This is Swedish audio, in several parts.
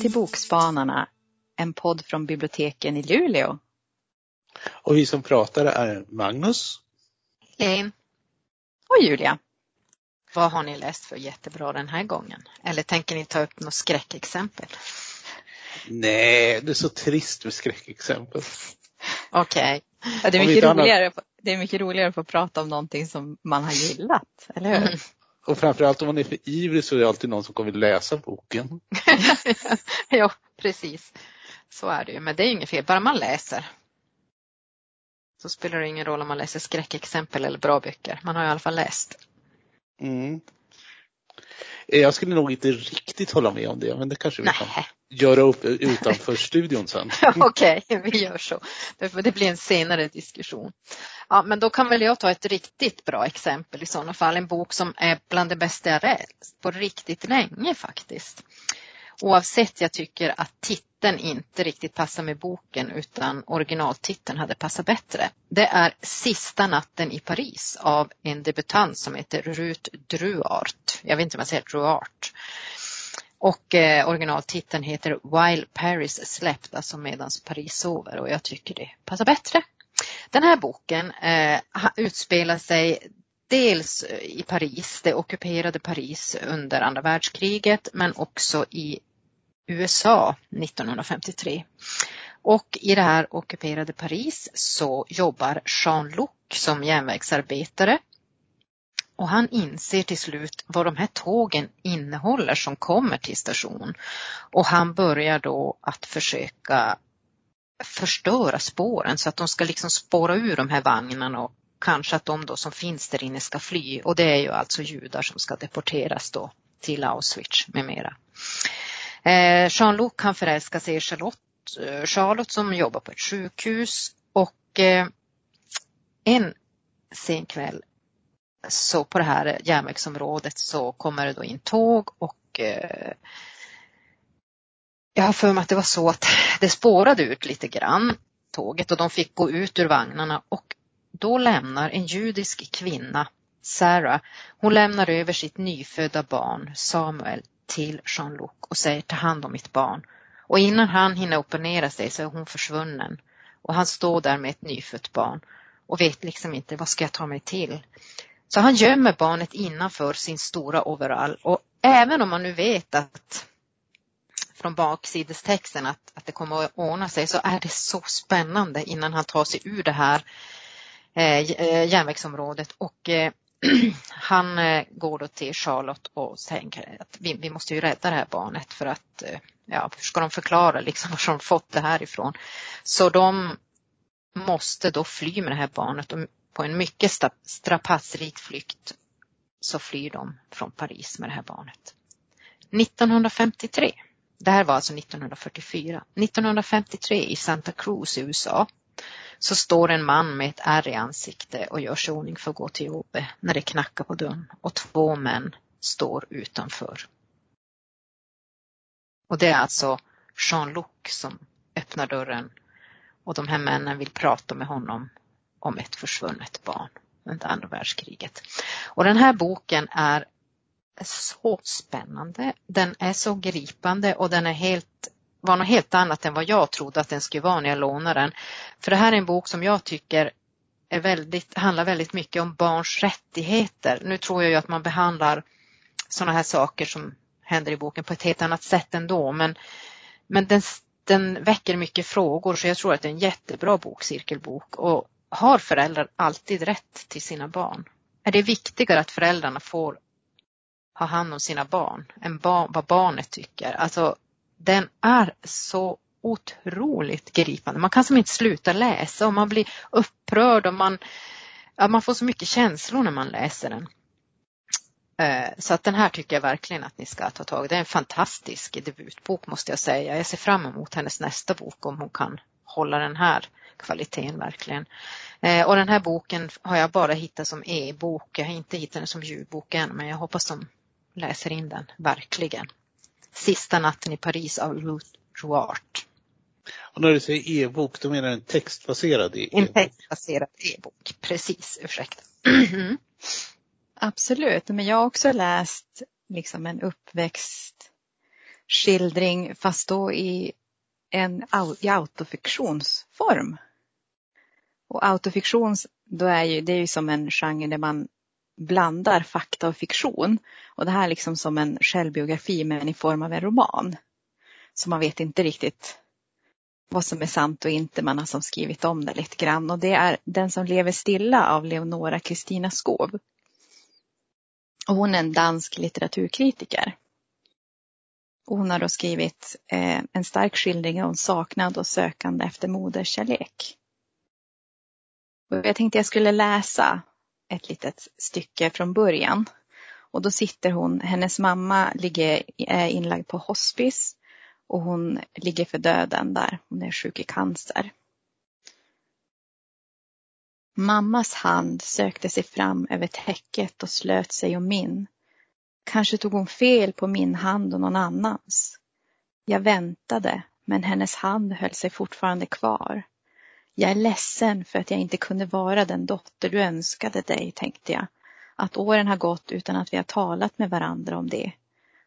till Bokspanarna, en podd från biblioteken i Luleå. Och vi som pratar är Magnus. Elin. Och Julia. Vad har ni läst för jättebra den här gången? Eller tänker ni ta upp något skräckexempel? Nej, det är så trist med skräckexempel. Okej. Okay. Ja, det, är mycket roligare, det är mycket roligare att få prata om någonting som man har gillat, eller hur? Och framförallt om man är för ivrig så är det alltid någon som kommer läsa boken. ja, precis. Så är det ju, men det är inget fel, bara man läser. Så spelar det ingen roll om man läser skräckexempel eller bra böcker. Man har i alla fall läst. Mm. Jag skulle nog inte riktigt hålla med om det, men det kanske vi Nej. kan göra upp utanför studion sen. Okej, okay, vi gör så. Det blir en senare diskussion. Ja, men då kan väl jag ta ett riktigt bra exempel i sådana fall. En bok som är bland det bästa jag läst på riktigt länge faktiskt. Oavsett jag tycker att titeln inte riktigt passar med boken utan originaltiteln hade passat bättre. Det är Sista natten i Paris av en debutant som heter Ruth Druart. Jag vet inte om jag säger Druart. Och eh, originaltiteln heter While Paris Slept, alltså medans Paris sover och jag tycker det passar bättre. Den här boken eh, utspelar sig dels i Paris, det ockuperade Paris under andra världskriget, men också i USA 1953. Och i det här ockuperade Paris så jobbar Jean-Luc som järnvägsarbetare. Och han inser till slut vad de här tågen innehåller som kommer till station. Och han börjar då att försöka förstöra spåren så att de ska liksom spåra ur de här vagnarna och kanske att de då som finns där inne ska fly. Och det är ju alltså judar som ska deporteras då till Auschwitz med mera. Eh, Jean-Luc kan förälska sig i Charlotte, eh, Charlotte som jobbar på ett sjukhus och eh, en sen kväll så på det här järnvägsområdet så kommer det då in tåg och eh, jag har för mig att det var så att det spårade ut lite grann tåget och de fick gå ut ur vagnarna och då lämnar en judisk kvinna, Sarah, hon lämnar över sitt nyfödda barn Samuel till Jean-Luc och säger ta hand om mitt barn. Och innan han hinner opponera sig så är hon försvunnen. Och han står där med ett nyfött barn och vet liksom inte vad ska jag ta mig till. Så han gömmer barnet innanför sin stora overall och även om man nu vet att från baksidestexten att, att det kommer att ordna sig så är det så spännande innan han tar sig ur det här eh, eh järnvägsområdet och eh, han eh, går då till Charlotte och tänker att vi, vi, måste ju rädda det här barnet för att, eh, ja, hur ska de förklara liksom var de fått det här ifrån? Så de måste då fly med det här barnet och på en mycket strapatsrik flykt så flyr de från Paris med det här barnet. 1953, det här var alltså 1944, 1953 i Santa Cruz i USA så står en man med ett ärr i ansikte och gör sig ordning för att gå till jobbet när det knackar på dörren och två män står utanför. Och det är alltså Jean-Luc som öppnar dörren och de här männen vill prata med honom om ett försvunnet barn under andra världskriget. Och den här boken är så spännande, den är så gripande och den är helt var något helt annat än vad jag trodde att den skulle vara när jag lånade den. För det här är en bok som jag tycker är väldigt, handlar väldigt mycket om barns rättigheter. Nu tror jag ju att man behandlar sådana här saker som händer i boken på ett helt annat sätt ändå men, men den, den väcker mycket frågor så jag tror att det är en jättebra bok, cirkelbok. Och har föräldrar alltid rätt till sina barn? Är det viktigare att föräldrarna får ha hand om sina barn än bar, vad barnet tycker? Alltså den är så otroligt gripande. Man kan som inte sluta läsa och man blir upprörd och man, ja, man får så mycket känslor när man läser den. Eh, så att den här tycker jag verkligen att ni ska ta tag i. Det är en fantastisk debutbok måste jag säga. Jag ser fram emot hennes nästa bok om hon kan hålla den här kvaliteten verkligen. Eh, och den här boken har jag bara hittat som e-bok. Jag har inte hittat den som ljudbok än men jag hoppas de läser in den verkligen. Sista natten i Paris av Ruth Ruart. Och när du säger e-bok, då menar du en textbaserad e-bok? En textbaserad e-bok, precis, ursäkta. Absolut, men jag har också läst liksom en uppväxt skildring fast då i en i autofiktionsform. Och autofiktion, då är ju, det är ju som en genre där man blandar fakta och fiktion. Och det här är liksom som en självbiografi men i form av en roman. Så man vet inte riktigt vad som är sant och inte. Man har som skrivit om det lite grann. Och det är Den som lever stilla av Leonora Kristina Skov. Och hon är en dansk litteraturkritiker. Och hon har då skrivit eh, en stark skildring om saknad och sökande efter moderskärlek. Och jag tänkte jag skulle läsa ett litet stycke från början. Och då sitter hon, hennes mamma ligger, är inlagd på hospice och hon ligger för döden där. Hon är sjuk i cancer. Mammas hand sökte sig fram över täcket och slöt sig om min. Kanske tog hon fel på min hand och någon annans. Jag väntade, men hennes hand höll sig fortfarande kvar. Jag är ledsen för att jag inte kunde vara den dotter du önskade dig, tänkte jag. Att åren har gått utan att vi har talat med varandra om det.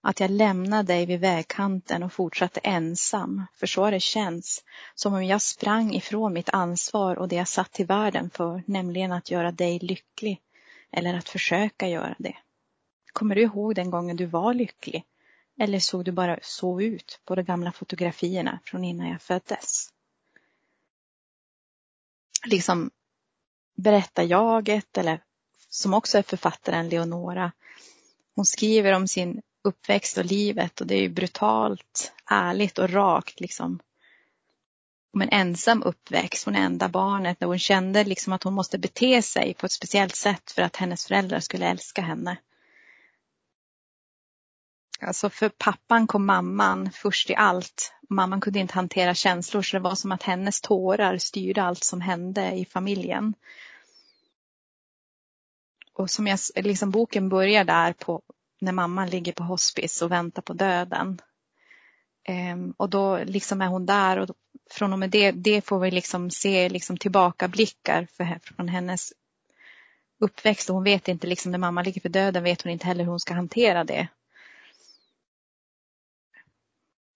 Att jag lämnade dig vid vägkanten och fortsatte ensam, för så har det känts. Som om jag sprang ifrån mitt ansvar och det jag satt till världen för, nämligen att göra dig lycklig. Eller att försöka göra det. Kommer du ihåg den gången du var lycklig? Eller såg du bara så ut på de gamla fotografierna från innan jag föddes? Liksom berättarjaget eller som också är författaren Leonora. Hon skriver om sin uppväxt och livet och det är ju brutalt, ärligt och rakt liksom. Om en ensam uppväxt, hon är enda barnet, när hon kände liksom att hon måste bete sig på ett speciellt sätt för att hennes föräldrar skulle älska henne. Alltså för pappan kom mamman först i allt. Mamman kunde inte hantera känslor så det var som att hennes tårar styrde allt som hände i familjen. Och som jag, liksom boken börjar där på när mamman ligger på hospice och väntar på döden. Ehm, och då liksom är hon där och från och med det, det får vi liksom se liksom tillbakablickar för, från hennes uppväxt och hon vet inte liksom när mamma ligger för döden vet hon inte heller hur hon ska hantera det.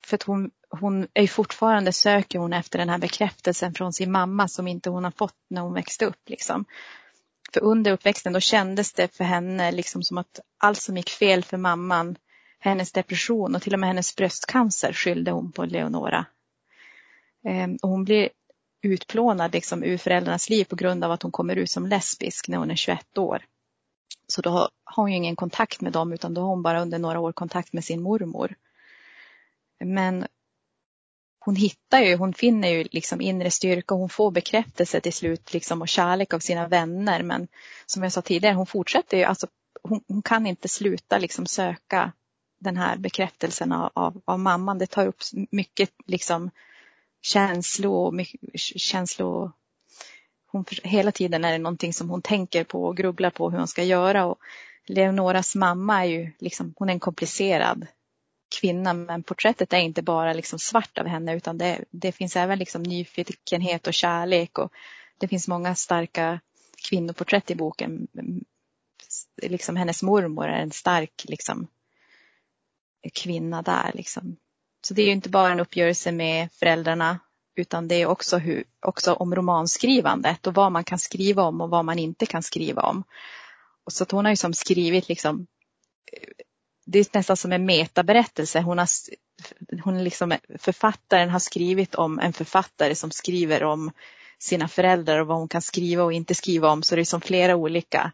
För att hon, hon är fortfarande söker hon efter den här bekräftelsen från sin mamma som inte hon har fått när hon växte upp. Liksom. För under uppväxten då kändes det för henne liksom som att allt som gick fel för mamman, hennes depression och till och med hennes bröstcancer skyllde hon på Leonora. Ehm, och hon blir utplånad liksom ur föräldrarnas liv på grund av att hon kommer ut som lesbisk när hon är 21 år. Så då har hon ju ingen kontakt med dem utan då har hon bara under några år kontakt med sin mormor. Men hon hittar ju, hon finner ju liksom inre styrka och hon får bekräftelse till slut liksom och kärlek av sina vänner. Men som jag sa tidigare, hon fortsätter ju, alltså hon, hon kan inte sluta liksom söka den här av, av, av, mamman. Det tar upp mycket liksom känslor, mycket, känslor hon, hela tiden är det någonting som hon tänker på och grubblar på hur hon ska göra. Och Leonoras mamma är ju liksom, hon är en komplicerad kvinna men porträttet är inte bara liksom svart av henne utan det, det finns även liksom nyfikenhet och kärlek och det finns många starka kvinnoporträtt i boken. Liksom hennes mormor är en stark liksom, kvinna där. Liksom. Så det är ju inte bara en uppgörelse med föräldrarna utan det är också, hur, också om romanskrivandet och vad man kan skriva om och vad man inte kan skriva om. Och så att hon har ju som skrivit liksom det är nästan som en metaberättelse. Hon har, hon liksom, författaren har skrivit om en författare som skriver om sina föräldrar och vad hon kan skriva och inte skriva om. Så det är som flera olika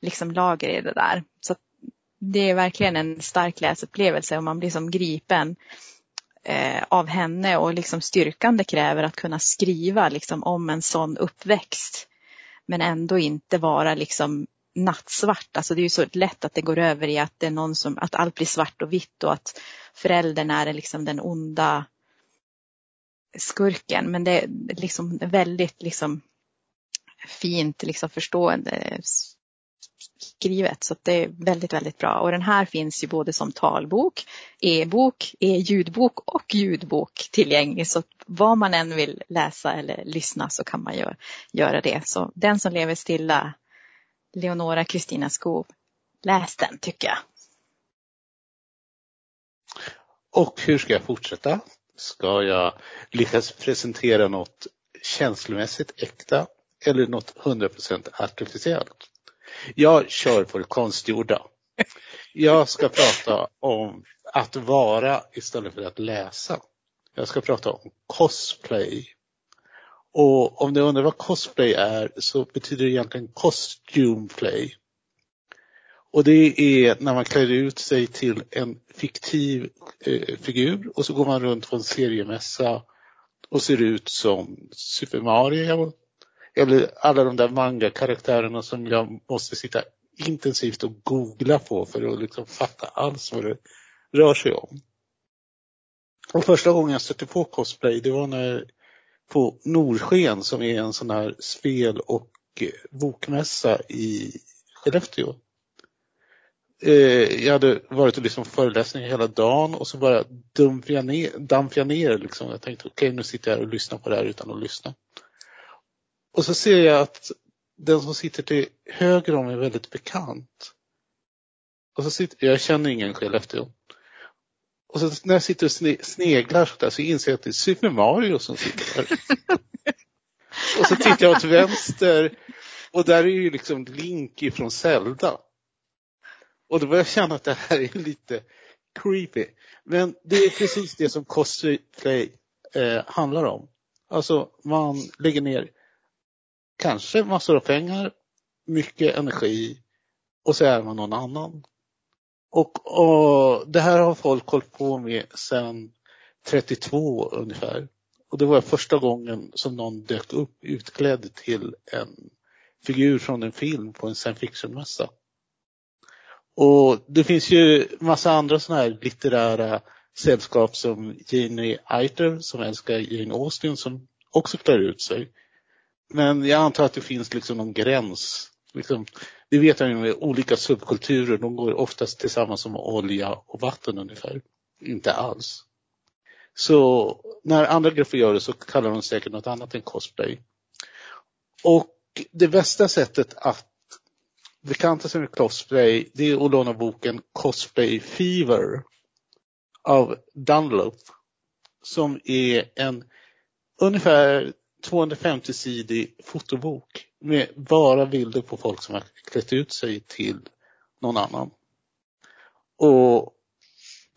liksom, lager i det där. Så det är verkligen en stark läsupplevelse och man blir som gripen eh, av henne och liksom styrkan det kräver att kunna skriva liksom, om en sån uppväxt. Men ändå inte vara liksom nattsvart. Alltså det är ju så lätt att det går över i att det är någon som, att allt blir svart och vitt och att föräldern är liksom den onda skurken. Men det är liksom väldigt liksom fint liksom förstående skrivet så det är väldigt, väldigt bra. Och den här finns ju både som talbok, e-bok, e-ljudbok och ljudbok tillgänglig. Så vad man än vill läsa eller lyssna så kan man ju göra det. Så den som lever stilla Leonora Kristina Skov. Läs den tycker jag. Och hur ska jag fortsätta? Ska jag lyckas presentera något känslomässigt äkta eller något 100% artificiellt? Jag kör på det konstgjorda. Jag ska prata om att vara istället för att läsa. Jag ska prata om cosplay. Och om ni undrar vad cosplay är så betyder det egentligen costume play. Och det är när man klär ut sig till en fiktiv eh, figur och så går man runt på en seriemässa och ser ut som Super Mario eller alla de där manga-karaktärerna som jag måste sitta intensivt och googla på för att liksom fatta alls vad det rör sig om. Och första gången jag stötte på cosplay det var när på Norsken som är en sån här spel och eh, bokmässa i Skellefteå. Eh, jag hade varit och lyssnat på föreläsningar hela dagen och så bara damp jag ner, dampade jag ner liksom. Jag tänkte okej okay, nu sitter jag här och lyssnar på det här utan att lyssna. Och så ser jag att den som sitter till höger om är väldigt bekant. Och så sitter, jag känner ingen Skellefteå. Och så när jag sitter och sneglar så, där, så inser jag att det är Super Mario som sitter där. och så tittar jag åt vänster och där är ju liksom Link ifrån Zelda. Och då börjar jag känna att det här är lite creepy. Men det är precis det som cosplay eh, handlar om. Alltså man lägger ner kanske massor av pengar, mycket energi och så är man någon annan. Och, och det här har folk hållit på med sedan 32 ungefär. Och det var första gången som någon dök upp utklädd till en figur från en film på en science fiction-mässa. Och det finns ju massa andra sådana här litterära sällskap som Jane Eiter som älskar Jane Austen som också klär ut sig. Men jag antar att det finns liksom någon gräns. Liksom, det vet jag ju med olika subkulturer, de går oftast tillsammans som olja och vatten ungefär. Inte alls. Så när andra grupper gör det så kallar de säkert något annat än cosplay. Och det bästa sättet att bekanta sig med cosplay det är att låna boken Cosplay Fever av Dunlop som är en ungefär 250-sidig fotobok med bara bilder på folk som har klätt ut sig till någon annan. Och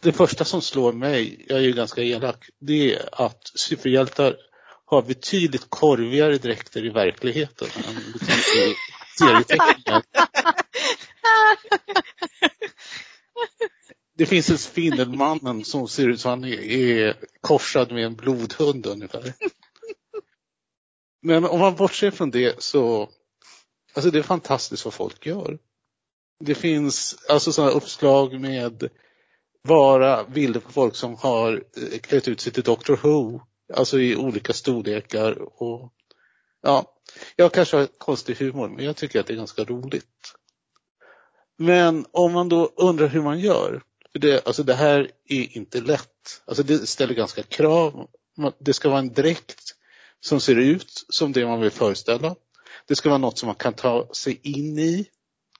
det första som slår mig, jag är ju ganska elak, det är att superhjältar har betydligt korvigare dräkter i verkligheten än i serieteckningar. Det finns en Spindelmannen som ser ut som han är korsad med en blodhund ungefär. Men om man bortser från det så, alltså det är fantastiskt vad folk gör. Det finns alltså sådana uppslag med bara bilder på folk som har eh, klätt ut sig till Dr Who, alltså i olika storlekar och ja, jag kanske har konstig humor men jag tycker att det är ganska roligt. Men om man då undrar hur man gör, för det, alltså det här är inte lätt. Alltså det ställer ganska krav. Det ska vara en dräkt som ser ut som det man vill föreställa. Det ska vara något som man kan ta sig in i.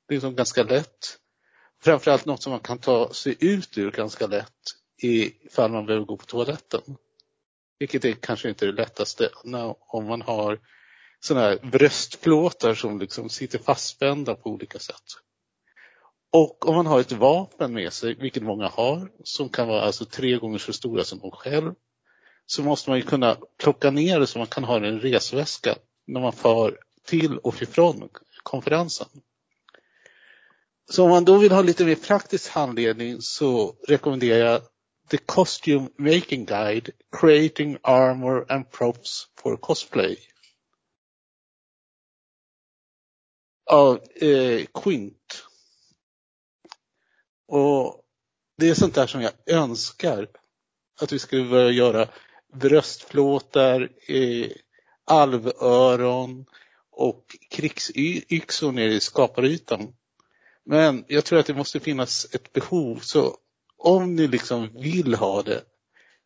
liksom ganska lätt. Framförallt något som man kan ta sig ut ur ganska lätt ifall man behöver gå på toaletten. Vilket är kanske inte det lättaste om man har sådana här bröstplåtar som liksom sitter fastspända på olika sätt. Och om man har ett vapen med sig, vilket många har, som kan vara alltså tre gånger så stora som de själv, så måste man ju kunna plocka ner det så man kan ha det i en resväska när man far till och ifrån konferensen. Så om man då vill ha lite mer praktisk handledning så rekommenderar jag The Costume Making Guide Creating Armor and Props for Cosplay. Av eh, Quint. Och det är sånt där som jag önskar att vi skulle börja göra bröstplåtar, eh, alvöron och krigsyxor nere i skaparytan. Men jag tror att det måste finnas ett behov så om ni liksom vill ha det,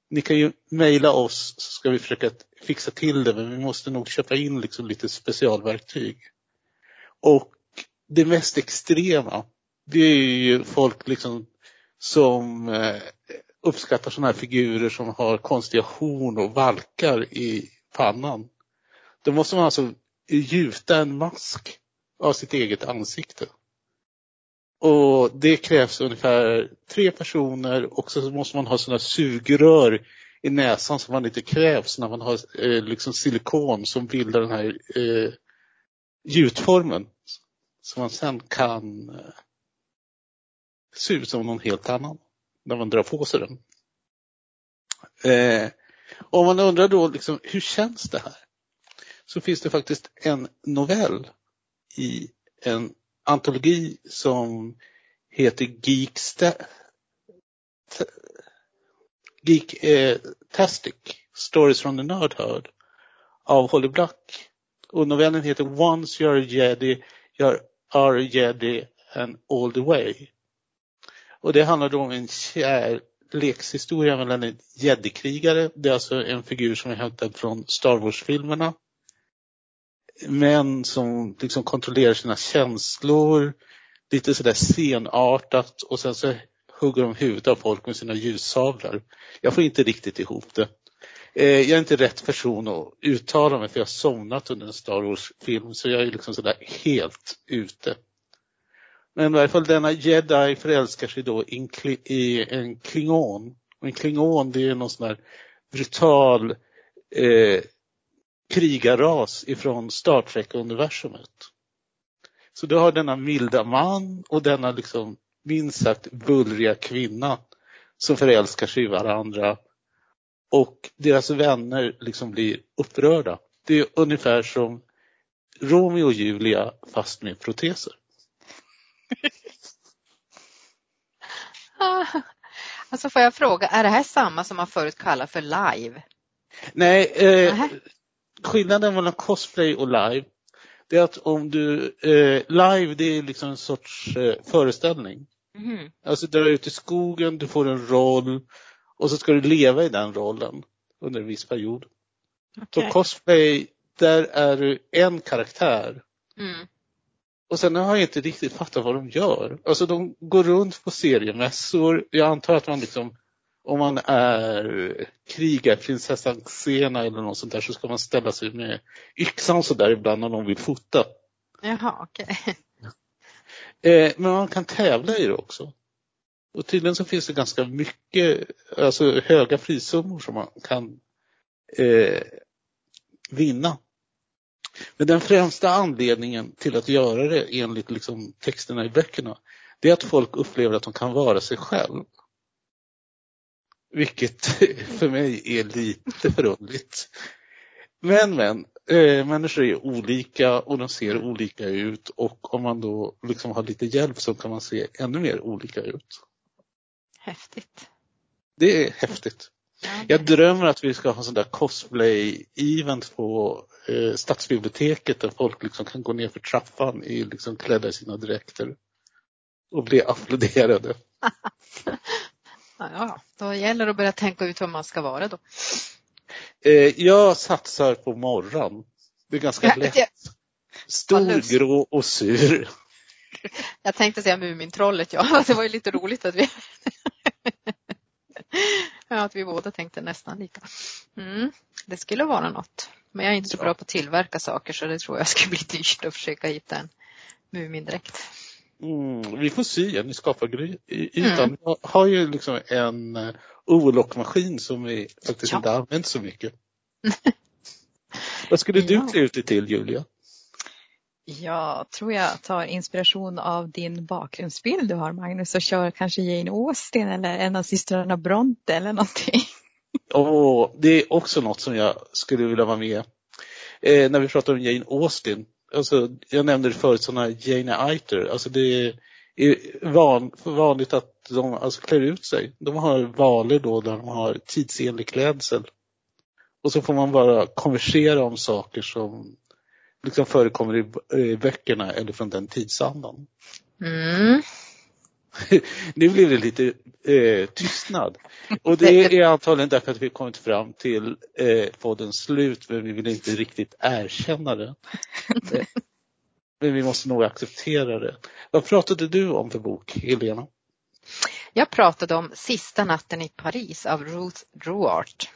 ni kan ju mejla oss så ska vi försöka fixa till det men vi måste nog köpa in liksom lite specialverktyg. Och det mest extrema, det är ju folk liksom som eh, uppskattar sådana här figurer som har konstiga horn och valkar i pannan. Då måste man alltså gjuta en mask av sitt eget ansikte. Och det krävs ungefär tre personer och så måste man ha sådana sugrör i näsan som man inte krävs när man har eh, liksom silikon som bildar den här eh, gjutformen. Så man sen kan eh, se ut som någon helt annan när man drar på sig den. Eh, om man undrar då liksom, hur känns det här? Så finns det faktiskt en novell i en antologi som heter Geeksta Geek eh, Tastic, Stories from the Nerd Herd av Holly Black. Och novellen heter Once you're a jedi, you're a jedi and all the way. Och det handlar då om en kärlekshistoria mellan en gedikrigare. det är alltså en figur som är hämtad från Star Wars-filmerna. Män som liksom kontrollerar sina känslor, lite sådär scenartat och sen så hugger de huvudet av folk med sina ljussablar. Jag får inte riktigt ihop det. Eh, jag är inte rätt person att uttala mig för jag har somnat under en Star Wars-film så jag är liksom sådär helt ute. Men i varje fall denna jedi förälskar sig då i en klingon. Och en klingon det är någon sån här brutal eh, krigarras ifrån Star Trek-universumet. Så du har denna milda man och denna liksom minst sagt bullriga kvinna som förälskar sig i varandra och deras vänner liksom blir upprörda. Det är ungefär som Romeo och Julia fast med proteser. alltså får jag fråga, är det här samma som man förut kallade för live? Nej, eh, skillnaden mellan cosplay och live det är att om du, eh, live det är liksom en sorts eh, föreställning. Mm. Alltså du är ute i skogen, du får en roll och så ska du leva i den rollen under en viss period. Okay. Så cosplay, där är du en karaktär. Mm. Och sen har jag inte riktigt fattat vad de gör. Alltså de går runt på seriemässor. Jag antar att man liksom, om man är krigarprinsessan Xena eller något sånt där så ska man ställa sig med yxan så där ibland när någon vill fota. Jaha, okej. Okay. Eh, men man kan tävla i det också. Och tydligen så finns det ganska mycket, alltså höga prissummor som man kan eh, vinna. Men den främsta anledningen till att göra det enligt liksom texterna i böckerna, det är att folk upplever att de kan vara sig själv. Vilket för mig är lite förundligt. Men men, eh, människor är olika och de ser olika ut och om man då liksom har lite hjälp så kan man se ännu mer olika ut. Häftigt. Det är häftigt. Jag drömmer att vi ska ha sån där cosplay-event på eh, stadsbiblioteket där folk liksom kan gå ner för trappan i liksom klädda i sina dräkter och bli applåderade. ja, då gäller det att börja tänka ut vad man ska vara då. Eh, jag satsar på morgon. Det är ganska lätt. Stor, grå och sur. Jag tänkte säga Mumintrollet, ja. Det var ju lite roligt att vi ja, att vi båda tänkte nästan lika. Mm, det skulle vara något. Men jag är inte så bra på att tillverka saker så det tror jag skulle bli dyrt att försöka hitta en Mumindräkt. Mm, vi får se en i skapargrytan. Mm. Jag har ju liksom en uh, overlockmaskin som vi faktiskt ja. inte använt så mycket. Vad skulle du ja. klä ut dig till Julia? Jag tror jag tar inspiration av din bakgrundsbild du har Magnus och kör kanske Jane Austen eller en av systrarna Bronte eller någonting. Oh, det är också något som jag skulle vilja vara med eh, när vi pratar om Jane Austen. Alltså, jag nämnde det förut, sådana Jane Eiter. Alltså det är van, vanligt att de alltså, klär ut sig. De har valer då där de har tidsenlig klädsel. Och så får man bara konversera om saker som liksom förekommer i, i böckerna eller från den tidsandan. Mm. nu blir det lite eh, tystnad. Och det är antagligen därför att vi kommit fram till eh, poddens slut men vi vill inte riktigt erkänna det. men vi måste nog acceptera det. Vad pratade du om för bok, Helena? Jag pratade om Sista natten i Paris av Ruth Drouart.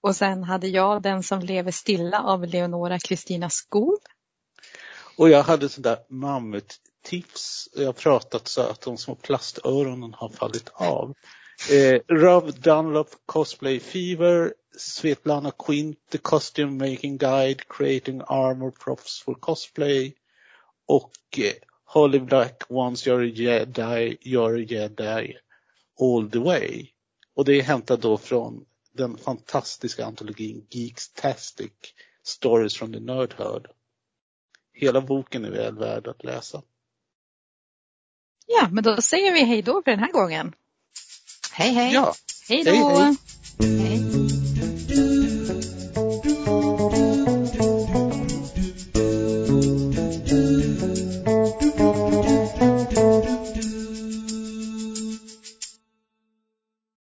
Och sen hade jag Den som lever stilla av Leonora Kristina Skog. Och jag hade sådär tips. Jag har pratat så att de små plastöronen har fallit av. Eh, Rob Dunlop Cosplay Fever, Svetlana Quint, The Costume Making Guide, Creating Armor Props for Cosplay och eh, Holly Black Once You're a Jedi, You're a Jedi All the Way. Och det är hämtat då från den fantastiska antologin Geekstastic Stories from the Nerdherd. Hela boken är väl värd att läsa. Ja, men då säger vi hej då för den här gången. Hej hej! Ja, Hej då! Hej, hej.